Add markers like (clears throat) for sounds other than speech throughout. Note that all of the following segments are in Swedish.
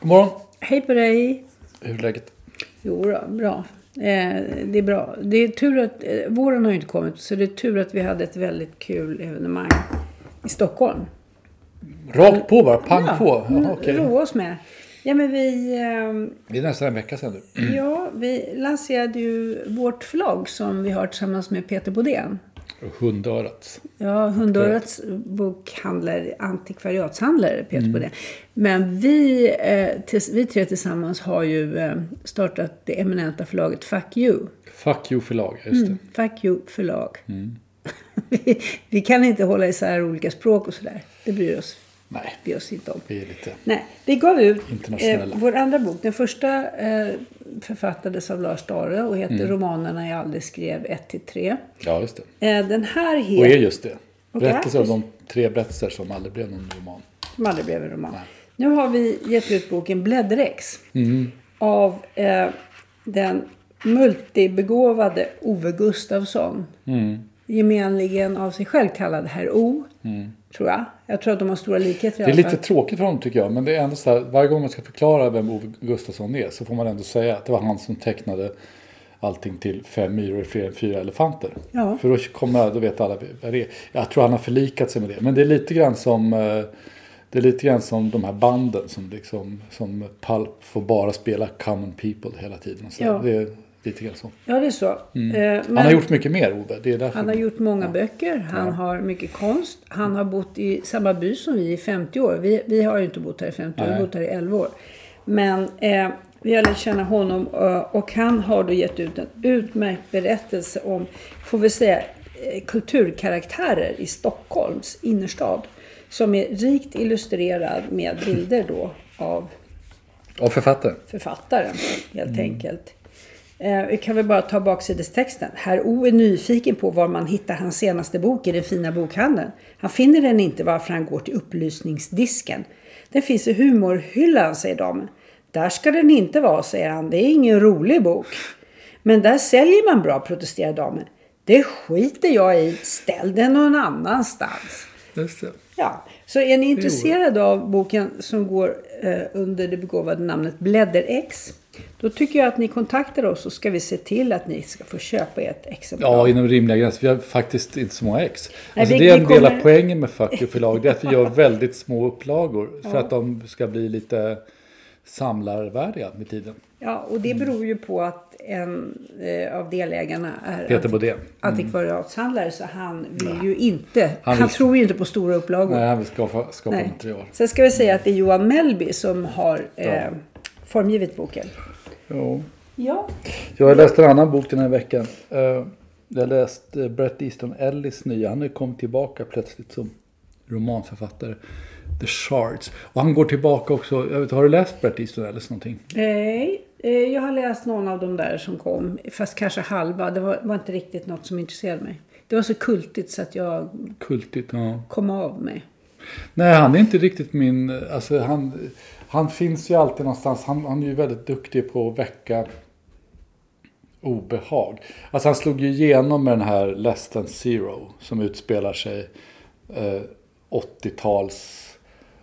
God morgon. Hej på dig. Hur är läget? Jo då, bra. Eh, det är bra. Det är tur att eh, våren har ju inte kommit så det är tur att vi hade ett väldigt kul evenemang i Stockholm. Rakt på bara, pang ja, på. Jaha, okej. Roa oss med. Ja men vi, eh, Det är nästan en vecka sedan nu. ja, vi lanserade ju vårt förlag som vi har tillsammans med Peter Bodén. Hundörat. Ja, Hundörets bokhandlare, antikvariatshandlare, Peter Bodén. Men vi, eh, vi tre tillsammans har ju eh, startat det eminenta förlaget Fuck You. Fuck you förlag, just det. Fuck you förlag. (laughs) vi, vi kan inte hålla isär olika språk och sådär. Det bryr oss, Nej, vi oss inte om. vi är lite... Nej, vi gav ut eh, vår andra bok. Den första eh, författades av Lars Dare och heter Romanerna jag aldrig skrev 1-3. Ja, just det. Eh, den här Och är heter... just det. Berättelser om de tre berättelser som aldrig blev någon roman. Som aldrig blev en roman. Nu har vi gett ut boken Blädderex. Av eh, den multibegåvade Ove Gustafsson. Gemenligen av sig själv kallad Herr O. Tror jag. Jag tror att de har stora likheter Det är lite tråkigt för honom tycker jag. Men det är ändå så här, varje gång man ska förklara vem Ove Gustafsson är så får man ändå säga att det var han som tecknade allting till fem myror är fler än fyra elefanter. Ja. För då, kommer, då vet alla vad det är. Jag tror han har förlikat sig med det. Men det är lite grann som, eh, det är lite grann som de här banden som, liksom, som Pulp får bara spela common people hela tiden. Så. Ja. Det lite grann så. Ja, det är så. Eh, men Han har gjort mycket mer Ove. Det är därför. han har gjort många böcker. Han har mycket konst. Han har bott i samma by som vi i 50 år. Vi, vi har ju inte bott här i 50 år. Vi har Nej. bott här i 11 år. Men eh, vi har lärt känna honom eh, och han har då gett ut en utmärkt berättelse om, får vi säga, eh, kulturkaraktärer i Stockholms innerstad. Som är rikt illustrerad med bilder då av Och författare. författaren helt enkelt. Eh, vi kan väl bara ta baksidestexten. Herr O är nyfiken på var man hittar hans senaste bok i den fina bokhandeln. Han finner den inte varför han går till upplysningsdisken. Den finns i humorhyllan, säger damen. Där ska den inte vara, säger han. Det är ingen rolig bok. Men där säljer man bra, protesterar damen. Det skiter jag i. Ställ den någon annanstans. Just det. Ja, så är ni intresserade av boken som går eh, under det begåvade namnet Blädderex. Då tycker jag att ni kontaktar oss så ska vi se till att ni ska få köpa ert exemplar. Ja, inom rimliga gränser. Vi har faktiskt inte så många ex. Nej, Alltså vi- det är en vi del av kommer- poängen med Fuck förlag. Det är att vi gör väldigt små upplagor. (laughs) För att de ska bli lite samlarvärdiga med tiden. Ja, och det beror ju på att en eh, av delägarna är Peter Bodén. antikvariatshandlare så han vill ju inte, han, Han tror ju inte på stora upplagor. Nej, han vill skapa, skapa Nej. material. Sen ska vi säga att det är Johan Mellby som har eh, formgivit boken. Ja. Ja. Jag har läst en annan bok den här veckan. Eh, Jag har läst eh, Bret Easton Ellis nya. Han har kommit tillbaka plötsligt som romanförfattare. The Shards. Och han går tillbaka också. Jag vet, har du läst Bret Easton Ellis någonting? Nej, eh, jag har läst någon av de där som kom. Fast kanske halva. Det var, var inte riktigt något som intresserade mig. Det var så kultigt så att jag Kultigt. Ja. kom av mig. Nej, han är inte riktigt min... Alltså, han, han finns ju alltid någonstans. Han, han är ju väldigt duktig på att väcka obehag. Alltså han slog ju igenom med den här Less than Zero som utspelar sig eh, 80-tals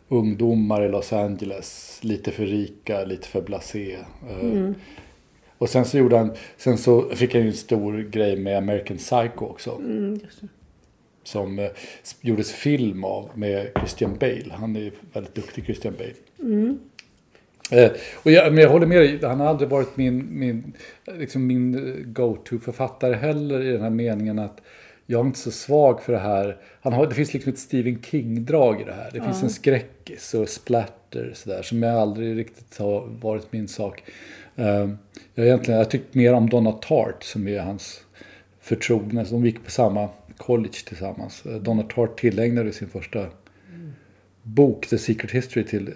ungdomar i Los Angeles. Lite för rika, lite för blasé. Eh, Och sen så gjorde han, sen så fick han ju en stor grej med American Psycho också. Mm. Som eh, gjordes film av med Christian Bale. Han är väldigt duktig Christian Bale. Eh, och jag, men jag håller med dig, han har aldrig varit min, min, liksom min eh, go-to-författare heller i den här meningen att jag är inte så svag för det här. Han har, det finns liksom ett Stephen King-drag i det här. Det finns en skräckis och splatter sådär, som jag aldrig riktigt har varit min sak. Uh, jag, egentligen, jag tyckte mer om Donna Tartt som är hans förtrogna. De gick på samma college tillsammans. Eh, Donald Tartt tillägnade sin första bok, The Secret History, till eh,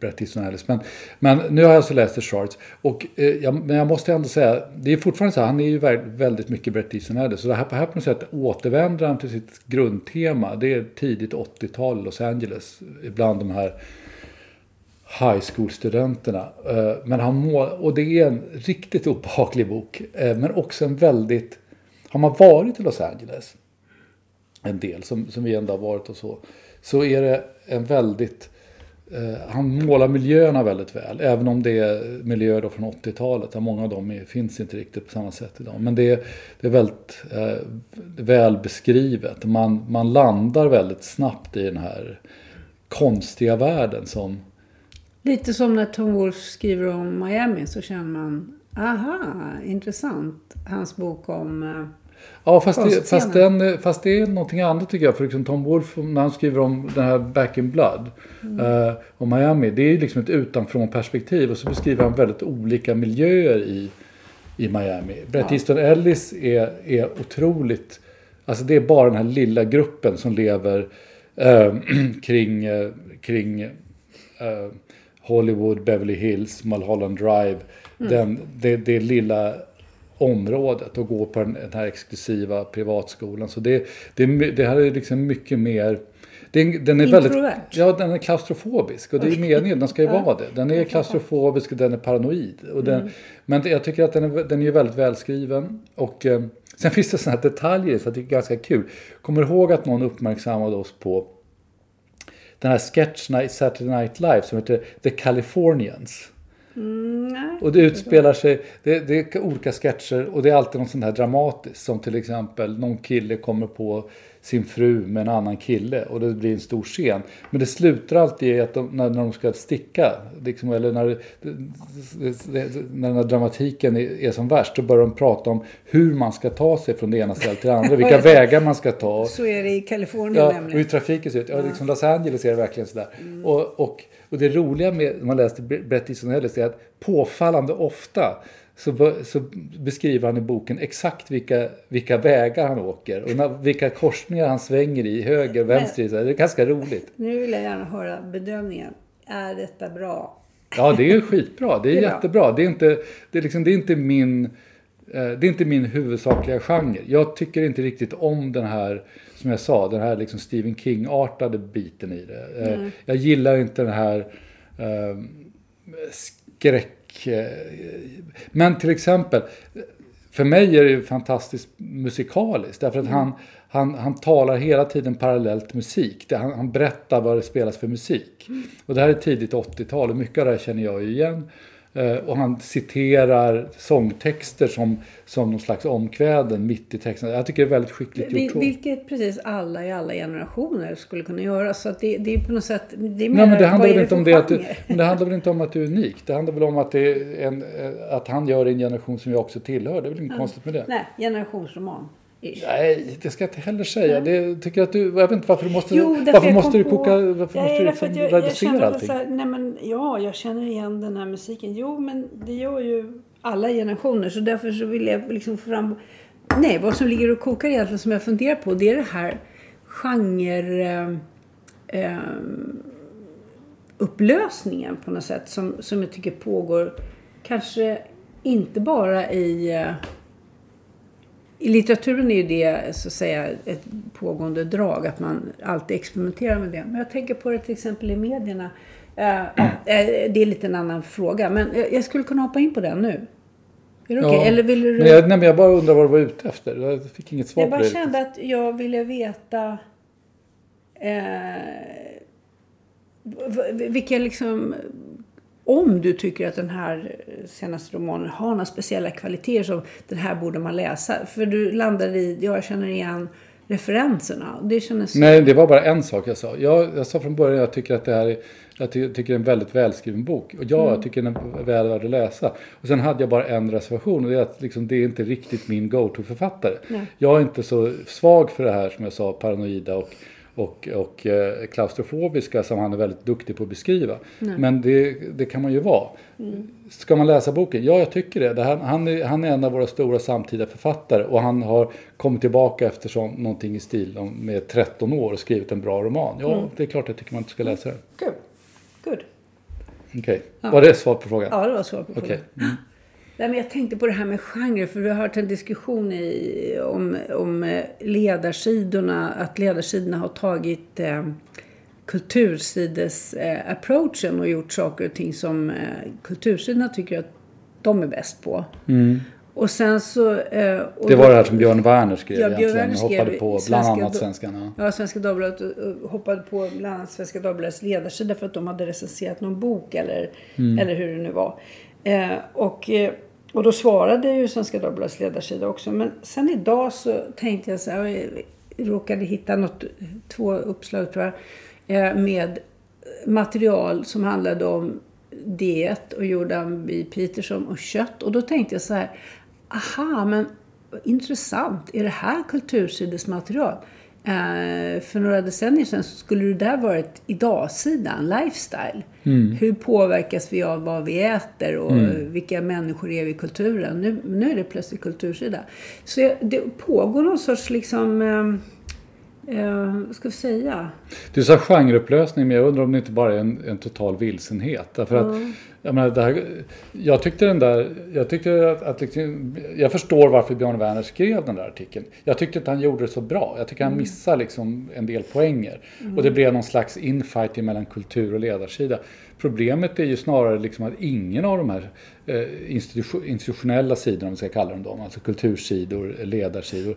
Bret Easton Ellis. Men, men nu har jag alltså läst The Shards. Och, eh, jag, men jag måste ändå säga, det är fortfarande så här, han är ju väldigt mycket Bret Easton Ellis. Så det här, på här på något sätt återvänder han till sitt grundtema. Det är tidigt 80-tal Los Angeles, bland de här high school-studenterna. Eh, men han och det är en riktigt obehaglig bok, men också en väldigt... Har man varit i Los Angeles, en del, som, som vi ändå har varit och så, så är det en väldigt... Eh, han målar miljöerna väldigt väl, även om det är miljöer då från 80-talet. Där många av dem är, finns inte riktigt på samma sätt idag. Men det är, det är väldigt eh, väl beskrivet. Man, man landar väldigt snabbt i den här konstiga världen som... Lite som när Tom Wolfe skriver om Miami så känner man, aha, intressant. Hans bok om eh, Ja, fast det, fast, den, fast det är någonting annat tycker jag. För liksom Tom Wolfe, när han skriver om den här Back in Blood mm. uh, och Miami. Det är liksom ett utanför perspektiv och så beskriver han väldigt olika miljöer i, i Miami. Bret ja. Easton Ellis är, är otroligt... Alltså det är bara den här lilla gruppen som lever uh, (clears throat) kring, uh, kring Hollywood, Beverly Hills, Mulholland Drive. Mm. Den, det, det lilla området och gå på den, här exklusiva privatskolan. Så det, det, det här är liksom mycket mer... Den, den är väldigt, ja, den är klaustrofobisk och det är meningen, den ska ju vara det. Den är klaustrofobisk och den är paranoid. Och den, mm. Men jag tycker att den är, den är väldigt välskriven. Och eh, sen finns det sådana här detaljer så det är ganska kul. Kommer du ihåg att någon uppmärksammade oss på den här sketchen i Saturday Night Live som heter The Californians? Mm, och det utspelar sig, det, det, är olika sketcher och det är alltid något sånt här dramatiskt. Som till exempel någon kille kommer på sin fru med en annan kille och det blir en stor scen. Men det slutar alltid i att de, när, när de ska sticka, liksom, eller när, när den här dramatiken är, är, som värst, då börjar de prata om hur man ska ta sig från det ena stället till det andra, vilka (laughs) vägar man ska ta. Så är det i Kalifornien ja, nämligen. och hur trafiken ser ut. Ja, liksom Los Angeles är det verkligen sådär. Mm. Och, och, och det roliga med, när man läste Bret Easton Ellis, är att påfallande ofta så, så, beskriver han i boken exakt vilka, vilka vägar han åker och när, vilka korsningar han svänger i, höger, vänster. Så det är ganska roligt. Nu vill jag gärna höra bedömningen. Är detta bra? Ja, det är skitbra. Det är, (laughs) det är jättebra. Det är, inte, det, är liksom, det är inte min... Eh, det är inte min huvudsakliga genre. Jag tycker inte riktigt om den här, som jag sa, den här liksom Stephen King-artade biten i det. Mm. Jag gillar inte den här skräck Eh, men till exempel, för mig är det fantastiskt musikaliskt. Därför att mm. han, han, han talar hela tiden parallellt musik. Han, han berättar vad det spelas för musik. Mm. Och det här är tidigt 80-tal och mycket av det här känner jag igen. Eh, och han citerar sångtexter som, som någon slags omkväden mitt i texten. Jag tycker det är väldigt skickligt gjort. så. Vilket precis alla i alla generationer skulle kunna göra. Så det, det är på något sätt... Det, Nej, men det handlar väl inte om det att du, men det handlar väl inte om att du är unik. Det handlar väl om att, det är en, att han gör en generation som jag också tillhör. Det är väl inget ja. konstigt med det. Nej, generationsroman. Nej, det ska jag inte heller säga. Det tycker att du, jag vet inte varför du måste, jo, varför måste du koka, varför nej, måste du liksom jag, reducera jag allting? Här, nej men, ja, jag känner igen den här musiken. Jo, men det gör ju alla generationer. Så därför så vill jag liksom få fram... Nej, vad som ligger och kokar egentligen som jag funderar på det är det här genre... Eh, eh, upplösningen på något sätt som, som jag tycker pågår kanske inte bara i eh, i litteraturen är ju det så att säga ett pågående drag, att man alltid experimenterar med det. Men jag tänker på det till exempel i medierna. Uh, uh, (clears throat) det är lite en annan fråga, men jag skulle kunna hoppa in på den nu. Är det? Okay? Ja. Eller vill du... Men jag, nej, men jag bara undrar vad du var ute efter. Jag fick inget svar jag på det. Jag bara kände att jag ville veta eh, vilka liksom om du tycker att den här senaste romanen har några speciella kvaliteter som den här borde man läsa. För du landar i, jag känner igen referenserna. Det kändes Nej, det var bara en sak jag sa. Jag, jag sa från början att jag tycker att det här är, jag ty, tycker det är en väldigt välskriven bok. Och ja, jag tycker den är väl värd att läsa. Och sen hade jag bara en reservation och det är att liksom, det är inte riktigt min go-to-författare. Jag är inte så svag för det här som jag sa, paranoida och och, och eh, klaustrofobiska som han är väldigt duktig på att beskriva. Men det, det kan man ju vara. Ska man läsa boken? Ja, jag tycker det. det här, han, är, han är en av våra stora samtida författare och han har kommit tillbaka efter så, någonting i stil med 13 år och skrivit en bra roman. Ja, det är klart jag tycker man ska läsa den. Good. Good. Okej, var det svar på frågan? Ja, det var svar på frågan. Nej, men jag tänkte på det här med genre, för vi har hört en diskussion i, om, om eh, ledarsidorna, att ledarsidorna har tagit eh, kultursides-approachen och gjort saker och ting som eh, kultursidorna tycker att de är bäst på. Och sen så... Eh, och Det var det här som Björn Werner skrev Ja, Björn egentligen. Werner hoppade på bland annat Do- svenskarna. Ja, Svenska Dagbladet eh, hoppade på bland annat Svenska Dagbladets ledarsida för att de hade recenserat någon bok eller, Mm. eller hur det nu var. Eh, och, eh, och då svarade ju Svenska Dagbladets ledarsida också. Men sen idag så tänkte jag så här, jag råkade hitta något, två uppslag tror jag, eh, med material som handlade om diet och Jordan B. Peterson och kött. Och då tänkte jag så här, aha, men intressant. Är det här kultursidesmaterial? Eh, för några decennier sedan så skulle det där varit idag-sidan, lifestyle. Hur påverkas vi av vad vi äter och vilka människor är vi i kulturen? Nu, nu är det plötsligt kultursida. Så det pågår någon sorts liksom, eh, eh, vad ska vi säga? Du sa genreupplösning, men jag undrar om det inte bara är en, en total vilsenhet. Därför att, jag, menar, det här, jag tyckte den där, jag tyckte att, att liksom, jag förstår varför Björn Werner skrev den där artikeln. Jag tyckte inte han gjorde det så bra. Jag tycker han missar liksom en del poänger. Och det blev någon slags infighting mellan kultur och ledarsida. Problemet är ju snarare liksom att ingen av de här eh, institution, institutionella sidorna, om vi ska kalla dem dem, alltså kultursidor, ledarsidor,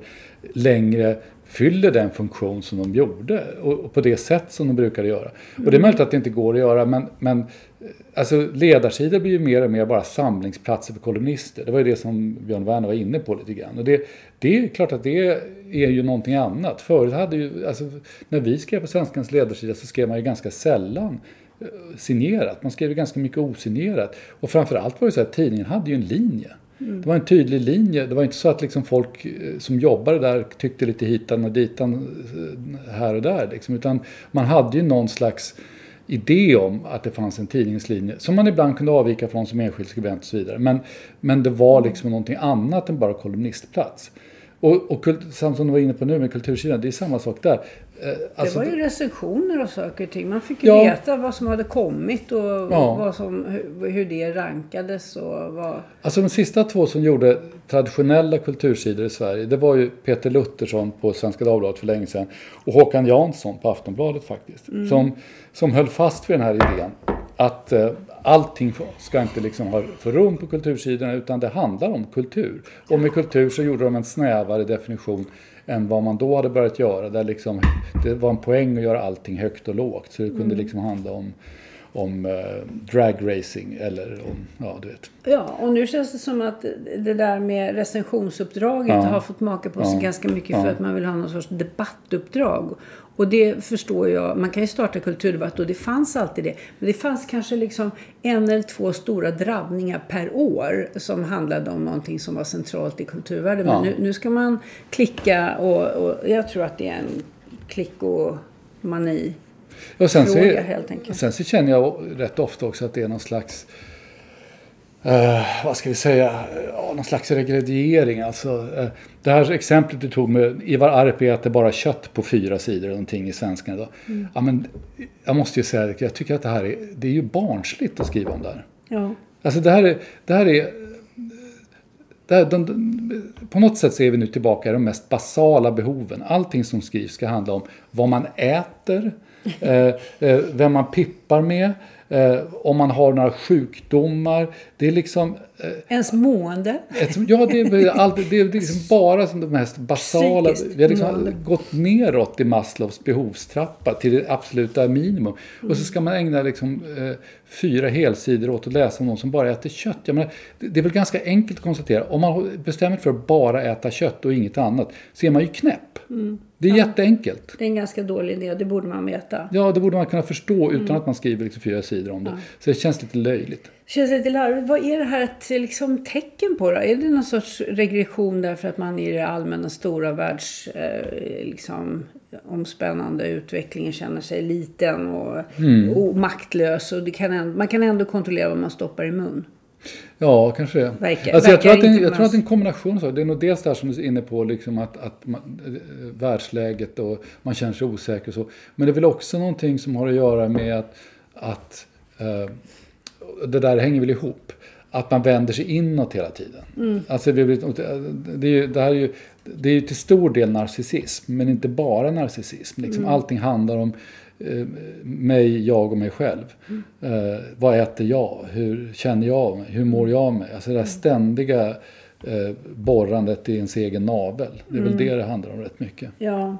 längre fyller den funktion som de gjorde och, på det sätt som de brukade göra. Och det är möjligt att det inte går att göra men, men eh, alltså ledarsidor blir ju mer och mer bara samlingsplatser för kolumnister. Det var ju det som Björn Werner var inne på lite grann. Och det, det är klart att det är ju någonting annat. Förut hade ju, alltså, när vi skrev på Svenskans ledarsida så skrev man ju ganska sällan signerat. Man skrev ganska mycket osignerat. Och framförallt var det så att tidningen hade ju en linje. Det var en tydlig linje. Det var inte så att liksom folk eh, som jobbade där tyckte lite hitan och ditan eh, här och där. Liksom. Utan man hade ju någon slags idé om att det fanns en tidningslinje som man ibland kunde avvika från som enskild skribent och så vidare. Men, men det var liksom någonting annat än bara kolumnistplats. Och, och samt som du var inne på nu med kultursidan, det är samma sak där. Eh, alltså, det var ju recensioner och saker och ting. Man fick ju Ja. veta vad som hade kommit och Ja. vad som, hur, det rankades och vad... Alltså de sista två som gjorde traditionella kultursidor i Sverige, det var ju Peter Luttersson på Svenska Dagbladet för länge sedan och Håkan Jansson på Aftonbladet faktiskt. Som, som höll fast vid den här idén att eh, allting ska inte liksom ha för rum på kultursidorna utan det handlar om kultur. Och med kultur så gjorde de en snävare definition än vad man då hade börjat göra. Där liksom, det var en poäng att göra allting högt och lågt. Så det kunde liksom handla om, om eh, dragracing eller om, ja du vet. Ja, och nu känns det som att det där med recensionsuppdraget Ja. har fått maka på sig Ja. ganska mycket Ja. för att man vill ha någon sorts debattuppdrag. Och det förstår jag. Man kan ju starta kulturdebatt och det fanns alltid det. Men det fanns kanske liksom en eller två stora drabbningar per år som handlade om någonting som var centralt i kulturvärlden. Men Ja. nu, nu ska man klicka och, och jag tror att det är en klickomani. Och sen så, Fråga, helt enkelt. sen så känner jag rätt ofta också att det är någon slags eh, vad ska vi säga, ja, någon slags regrediering. Alltså, eh, det här exemplet du tog med Ivar Arpi äter bara kött på fyra sidor eller någonting i Svenskan idag. Mm. Ja, men, jag måste ju säga att jag tycker att det här är, det är ju barnsligt att skriva om det här. Ja. Alltså det här är, det här är där, de, de, på något sätt så är vi nu tillbaka i de mest basala behoven. Allting som skrivs ska handla om vad man äter, (laughs) eh, eh, vem man pippar med, eh, om man har några sjukdomar. Det är liksom... Eh, Ens mående. ett, ja, det är, allt, det är liksom bara som de mest basala. Psykiskt Vi har liksom mående. gått neråt i Maslows behovstrappa till det absoluta minimum. Och så ska man ägna liksom, eh, fyra helsidor åt att läsa om någon som bara äter kött. Jag menar, det, det är väl ganska enkelt att konstatera. Om man bestämmer sig för att bara äta kött och inget annat så är man ju knäpp. Det är jätteenkelt. Det är en ganska dålig idé det borde man veta. Ja, det borde man kunna förstå utan Mm. att man skriver liksom fyra sidor om det. Så det känns lite löjligt. Känns lite larvigt. Vad är det här ett liksom, tecken på då? Är det någon sorts regression därför att man i det allmänna stora världs eh, liksom, omspännande utvecklingen känner sig liten och, Mm. och maktlös och det kan man kan ändå kontrollera vad man stoppar i mun. Ja, kanske det. Verkar- alltså, jag, tror att det, jag tror att det är en kombination. Så. Det är nog dels det här som du är inne på, liksom att, att man, eh, världsläget och man känner sig osäker och så. Men det är väl också någonting som har att göra med att, att eh, det där hänger väl ihop. Att man vänder sig inåt hela tiden. Mm. Alltså, det, det, är ju, det här är ju det är ju till stor del narcissism, men inte bara narcissism. Liksom, Mm. Allting handlar om mig, jag och mig själv. Mm. Eh, vad äter jag? Hur känner jag mig? Hur mår jag mig? Alltså det Mm. här ständiga eh, borrandet i ens egen navel. Det är väl Mm. det det handlar om rätt mycket. Ja.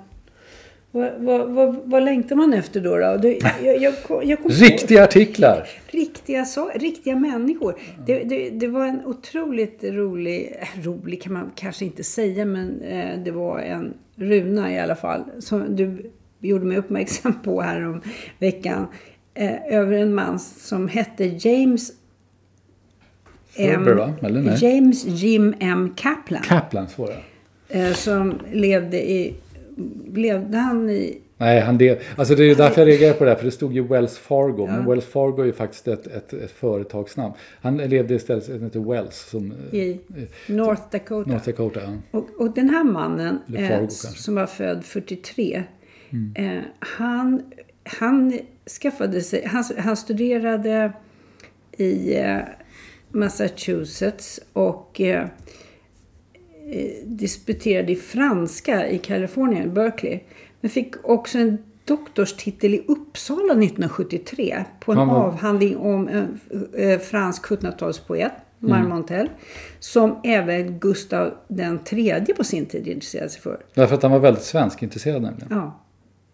Vad, vad, vad, vad längtar man efter då? då? Det, jag, jag, jag kom på- Riktiga artiklar! Riktiga, så, riktiga människor. Det, det, det var en otroligt rolig, eh, rolig kan man kanske inte säga, men eh, det var en runa i alla fall. Som du gjorde mig uppmärksam på här om veckan. Eh, över en man som hette James? Eller nej? James Jim M. Kaplan. Kaplan, så var det. eh, som levde i... Levde han i... Nej, han det, alltså det är ju därför jag reagerar på det här, för det stod ju Wells Fargo. Men Wells Fargo är ju faktiskt ett, ett, ett företagsnamn. Han levde istället, han heter Wells, som eh, i North Dakota. North Dakota. Ja. Och, och den här mannen, eh, som var född 43, eh, han, han skaffade sig, han, han studerade i eh, Massachusetts och eh, eh, disputerade i franska i Kalifornien, Berkeley. Men fick också en doktorstitel i Uppsala 1973 på en var- avhandling om en eh, fransk 1700-talspoet, Marmontel, som även Gustav den tredje på sin tid intresserade sig för. Därför att han var väldigt svensk intresserad nämligen. Ja,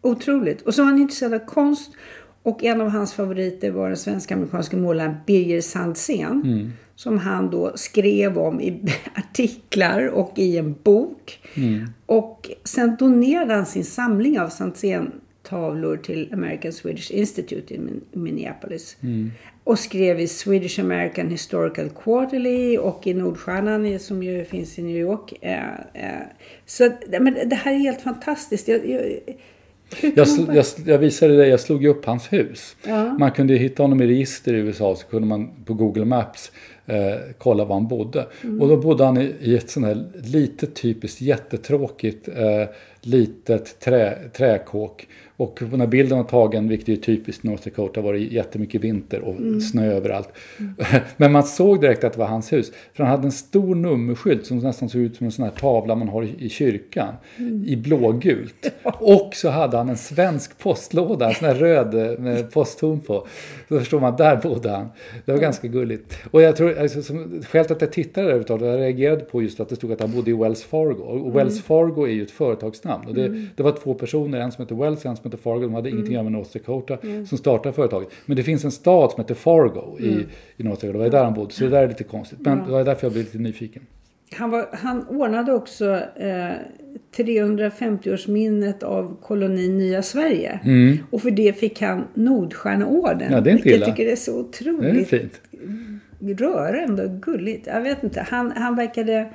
otroligt. Och så var han intresserad av konst. Och en av hans favoriter var den svenska-amerikanska målaren Birger Sandsen. Som han då skrev om i (laughs) artiklar och i en bok. Och sen donerade han sin samling av Sandsen-tavlor till American Swedish Institute i Min- Minneapolis. Och skrev i Swedish American Historical Quarterly och i Nordstjärnan som ju finns i New York. Eh, eh, så men det här är helt fantastiskt. Jag, jag, Jag, jag, jag visade dig, jag slog ju upp hans hus. Ja. Man kunde hitta honom i register i USA så kunde man på Google Maps eh, kolla var han bodde. Mm. Och då bodde han i, i ett sånt här litet typiskt jättetråkigt eh, litet trä, träkåk. Och på den här bilden var tagen, vilket är typiskt North Dakota, var det jättemycket vinter och Mm. snö överallt. (laughs) Men man såg direkt att det var hans hus. För han hade en stor nummerskylt som nästan såg ut som en sån här tavla man har i, i kyrkan. Mm. I blågult. (laughs) Och så hade han en svensk postlåda, en sån här röd eh, med posttorn på. Så förstår man, där bodde han. Det var ganska gulligt. Och jag tror, alltså, som, skälet att jag tittade överhuvudtaget, jag reagerade på just att det stod att han bodde i Wells Fargo. Och Wells Fargo är ju ett företagsnamn. Och det, det var två personer, en som heter Wells och en som heter Fargo. De hade ingenting att göra med North Dakota som startade företaget. Men det finns en stad som hetter Fargo i, i North Dakota. Det var där han bodde. Så det där är lite konstigt. Men det var därför jag blev lite nyfiken. Han, var, han ordnade också eh, 350-årsminnet av kolonin Nya Sverige. Och för det fick han Nordstjärneorden. Mm. Ja, det är inte vilket illa. jag tycker är så Det är otroligt fint. Rörande och gulligt. Jag vet inte. Han, han verkade...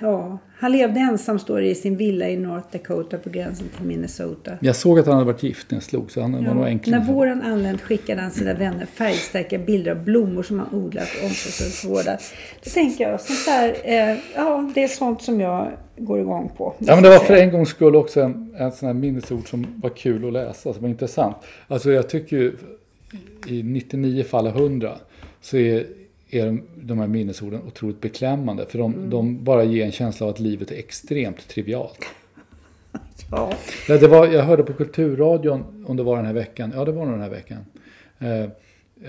Ja, han levde ensam står det i sin villa i North Dakota på gränsen till Minnesota. Jag såg att han hade varit gift när jag slog, så han var nog Ja, enklare. när våren anlänt skickade han sina vänner färgstarka bilder av blommor som han odlat och omsorgsfullt vårdat. Då tänker jag, sånt där, eh, ja det är sånt som jag går igång på. Ja, men det var för en gångs skull också en, en sån här minnesord som var kul att läsa, som var intressant. Alltså jag tycker ju i 99 fall av 100 så är, är de, de här minnesorden otroligt beklämmande. För de, de bara ger en känsla av att livet är extremt trivialt. (laughs) Ja, Ja, det var, jag hörde på Kulturradion, om det var den här veckan, ja det var nog den här veckan. Eh,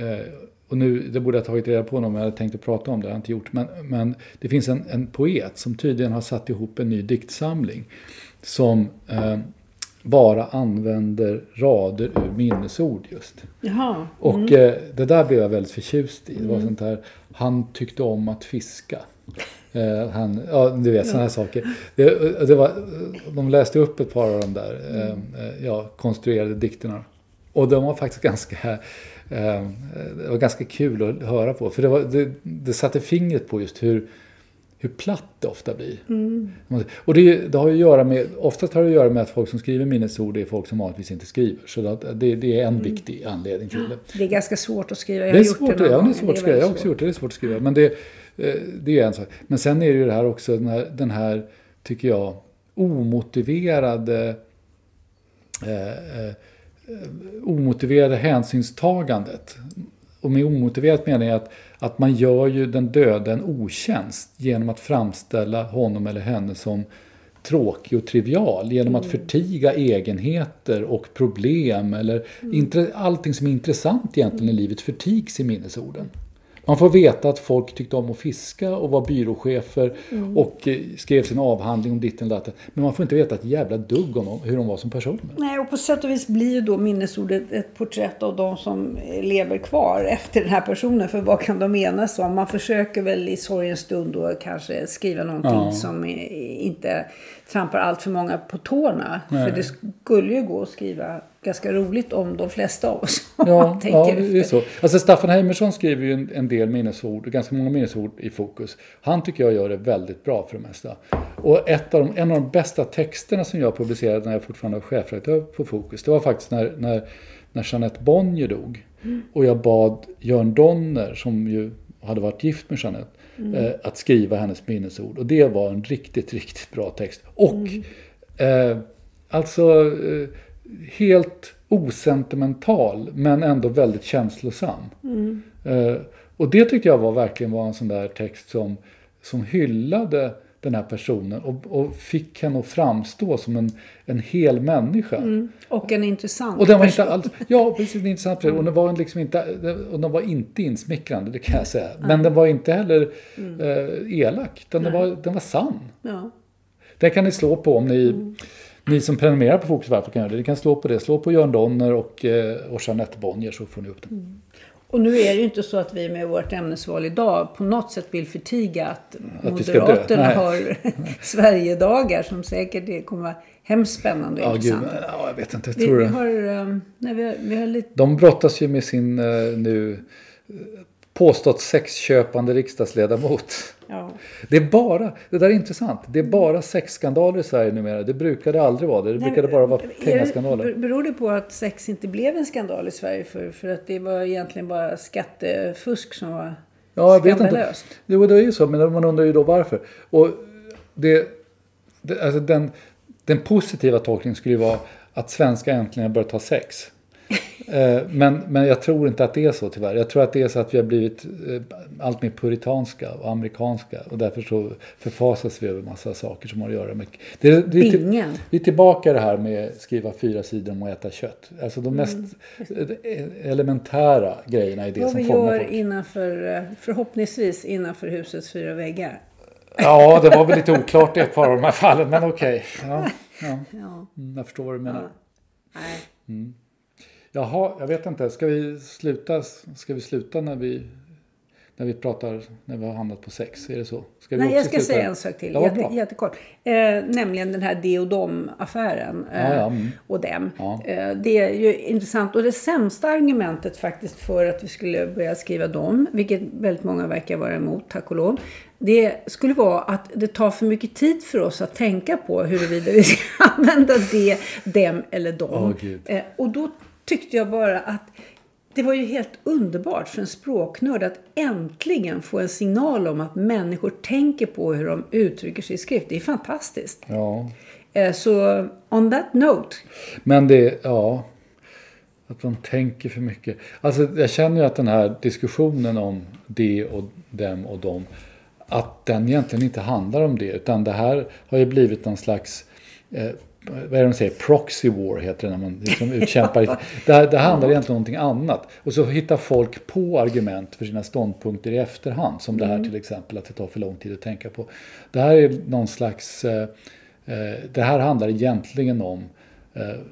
eh, och nu, det borde jag tagit reda på om jag hade tänkt att prata om det, det har jag inte gjort. Men, men det finns en, en poet som tydligen har satt ihop en ny diktsamling. Som eh, bara använder rader ur minnesord just. jaha. Och eh, det där blev jag väldigt förtjust i. Det var sånt här, han tyckte om att fiska. Eh, han, ja, du vet sådana här saker. Det, det var, de läste upp ett par av de där eh, eh, ja, konstruerade dikterna. Och de var faktiskt ganska, eh, det var ganska kul att höra på. För det, var, det, det satte fingret på just hur, hur platt det ofta blir. Mm. Och det, det, har ju att göra med, oftast har det att göra med att folk som skriver minnesord är folk som vanligtvis inte skriver. Så det, det är en mm. viktig anledning till det. Det är ganska svårt att skriva. Jag har det är svårt, det, ja, det är svårt att skriva. Jag har också gjort det. Det är svårt att skriva. Men det, eh, det är en sak. Men sen är det ju det här också, den här, den här tycker jag, omotiverade eh, eh, omotiverade hänsynstagandet. Och med omotiverat menar jag att, att man gör ju den döde en otjänst genom att framställa honom eller henne som tråkig och trivial genom att mm. förtiga egenheter och problem eller mm. allting som är intressant egentligen i livet förtigs i minnesorden. Man får veta att folk tyckte om att fiska och var byråchefer mm. och eh, skrev sin avhandling om ditten datten. Men man får inte veta ett jävla dugg om hur de var som personer. Nej, och på sätt och vis blir ju då minnesordet ett porträtt av de som lever kvar efter den här personen. För vad kan de enas om? Man försöker väl i sorgens stund då kanske skriva någonting ja. som inte trampar allt för många på tårna. Nej. För det skulle ju gå att skriva ganska roligt om de flesta av oss. (laughs) Ja, (laughs) ja det är så. Alltså Staffan Heimersson skriver ju en, en, del minnesord, ganska många minnesord i fokus. Han tycker jag gör det väldigt bra för det mesta. Och ett av de, en av de bästa texterna som jag publicerade när jag fortfarande var chefredaktör på Fokus, det var faktiskt när, när, när Jeanette Bonnier dog. Mm. Och jag bad Jörn Donner, som ju hade varit gift med Jeanette, mm. eh, att skriva hennes minnesord. Och det var en riktigt, riktigt bra text. Och mm. eh, alltså eh, helt osentimental men ändå väldigt känslosam. Mm. Eh, och det tyckte jag var verkligen var en sån där text som, som hyllade den här personen och, och fick henne att framstå som en, en hel människa. Mm. Och en intressant och den var person. Inte all, ja, precis. En intressant person. Och den var, liksom inte, och den var inte insmickrande, det kan jag säga. Men mm. den var inte heller mm. eh, elak. Den, den, var, den var sann. Ja. Den kan ni slå på om ni mm. Ni som prenumererar på Fokus varför kan göra det. Ni kan slå på det. Slå på Jörn Donner och, eh, och Jeanette Bonnier så får ni upp det. Mm. Och nu är det ju inte så att vi med vårt ämnesval idag på något sätt vill förtiga att, att Moderaterna har (laughs) Sverigedagar som säkert det kommer vara hemskt spännande och ja, intressant. Gud, ja, jag vet inte. Jag vi, vi har, um, nej, vi har, vi har lite... De brottas ju med sin uh, nu påstått sexköpande riksdagsledamot. Ja. Det är bara, det där är intressant, det är bara sexskandaler i Sverige numera. Det brukade aldrig vara det. Det brukade bara vara pengaskandaler. Beror det på att sex inte blev en skandal i Sverige för, för att det var egentligen bara skattefusk som var ja, jag vet inte. Jo, det är ju så, men man undrar ju då varför. Och det, det, alltså den, den positiva tolkningen skulle ju vara att svenskar äntligen börjat ha sex. Eh, men, men jag tror inte att det är så tyvärr. Jag tror att det är så att vi har blivit eh, allt mer puritanska och amerikanska. Och därför så förfasas vi över massa saker som har att göra med... Det, det, det, det, vi är tillbaka det här med att skriva fyra sidor om att äta kött. Alltså de mest mm. elementära grejerna i det Vad som fångar folk. Vad vi gör innanför, förhoppningsvis innanför husets fyra väggar. Ja, det var väl lite oklart i ett par av de här fallen, men okej. Okay. Ja, (laughs) ja. Mm, jag förstår vad du menar. Mm. Jaha, jag vet inte. Ska vi sluta, ska vi sluta när vi när vi pratar, när vi har hamnat på sex? Är det så? Ska Nej, jag ska säga en sak till. Jätte, jättekort. Eh, nämligen den här de och dom-affären. Eh, ja, ja. Mm. Och dem. Ja. Eh, det är ju intressant. Och det sämsta argumentet faktiskt för att vi skulle börja skriva dem, vilket väldigt många verkar vara emot, tack och lov. Det skulle vara att det tar för mycket tid för oss att tänka på huruvida vi ska (laughs) använda det, dem eller dom. Oh, och då tyckte jag bara att det var ju helt underbart för en språknörd att äntligen få en signal om att människor tänker på hur de uttrycker sig i skrift. Det är fantastiskt. Ja. Eh, så on that note. Men det, ja. Att de tänker för mycket. Alltså jag känner ju att den här diskussionen om det och dem och dem. Att den egentligen inte handlar om det. Utan det här har ju blivit någon slags eh, vad är det de säger, proxy war heter det när man liksom utkämpar. det, det handlar egentligen om någonting annat. Och så hittar folk på argument för sina ståndpunkter i efterhand. Som det här mm. till exempel att det tar för lång tid att tänka på. Det här är någon slags, eh, eh det här handlar egentligen om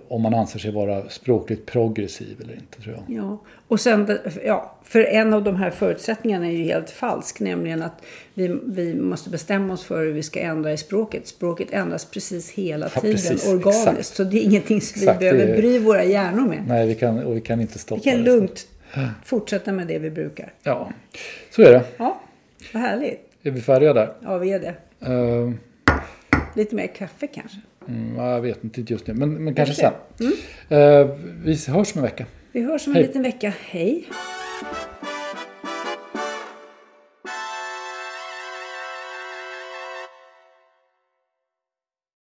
om man anser sig vara språkligt progressiv eller inte tror jag. Ja, och sen, det- ja, för en av de här förutsättningarna är ju helt falsk, nämligen att vi, vi måste bestämma oss för hur vi ska ändra i språket. Språket ändras precis hela Ja, tiden, precis, organiskt. exakt. Så det är ingenting som Exakt, vi det behöver är- bry våra hjärnor med. Nej, vi kan, och vi kan inte stoppa Vi kan det. lugnt fortsätta med det vi brukar. Ja, så är det. Ja, vad härligt. Är vi färdiga där? Ja, vi är det. Eh, Lite mer kaffe kanske. Mm, ja, jag vet inte just nu, men, men kanske Kanske. sen. Eh, vi hörs om en vecka. Vi hörs om en Hej. liten vecka. Hej!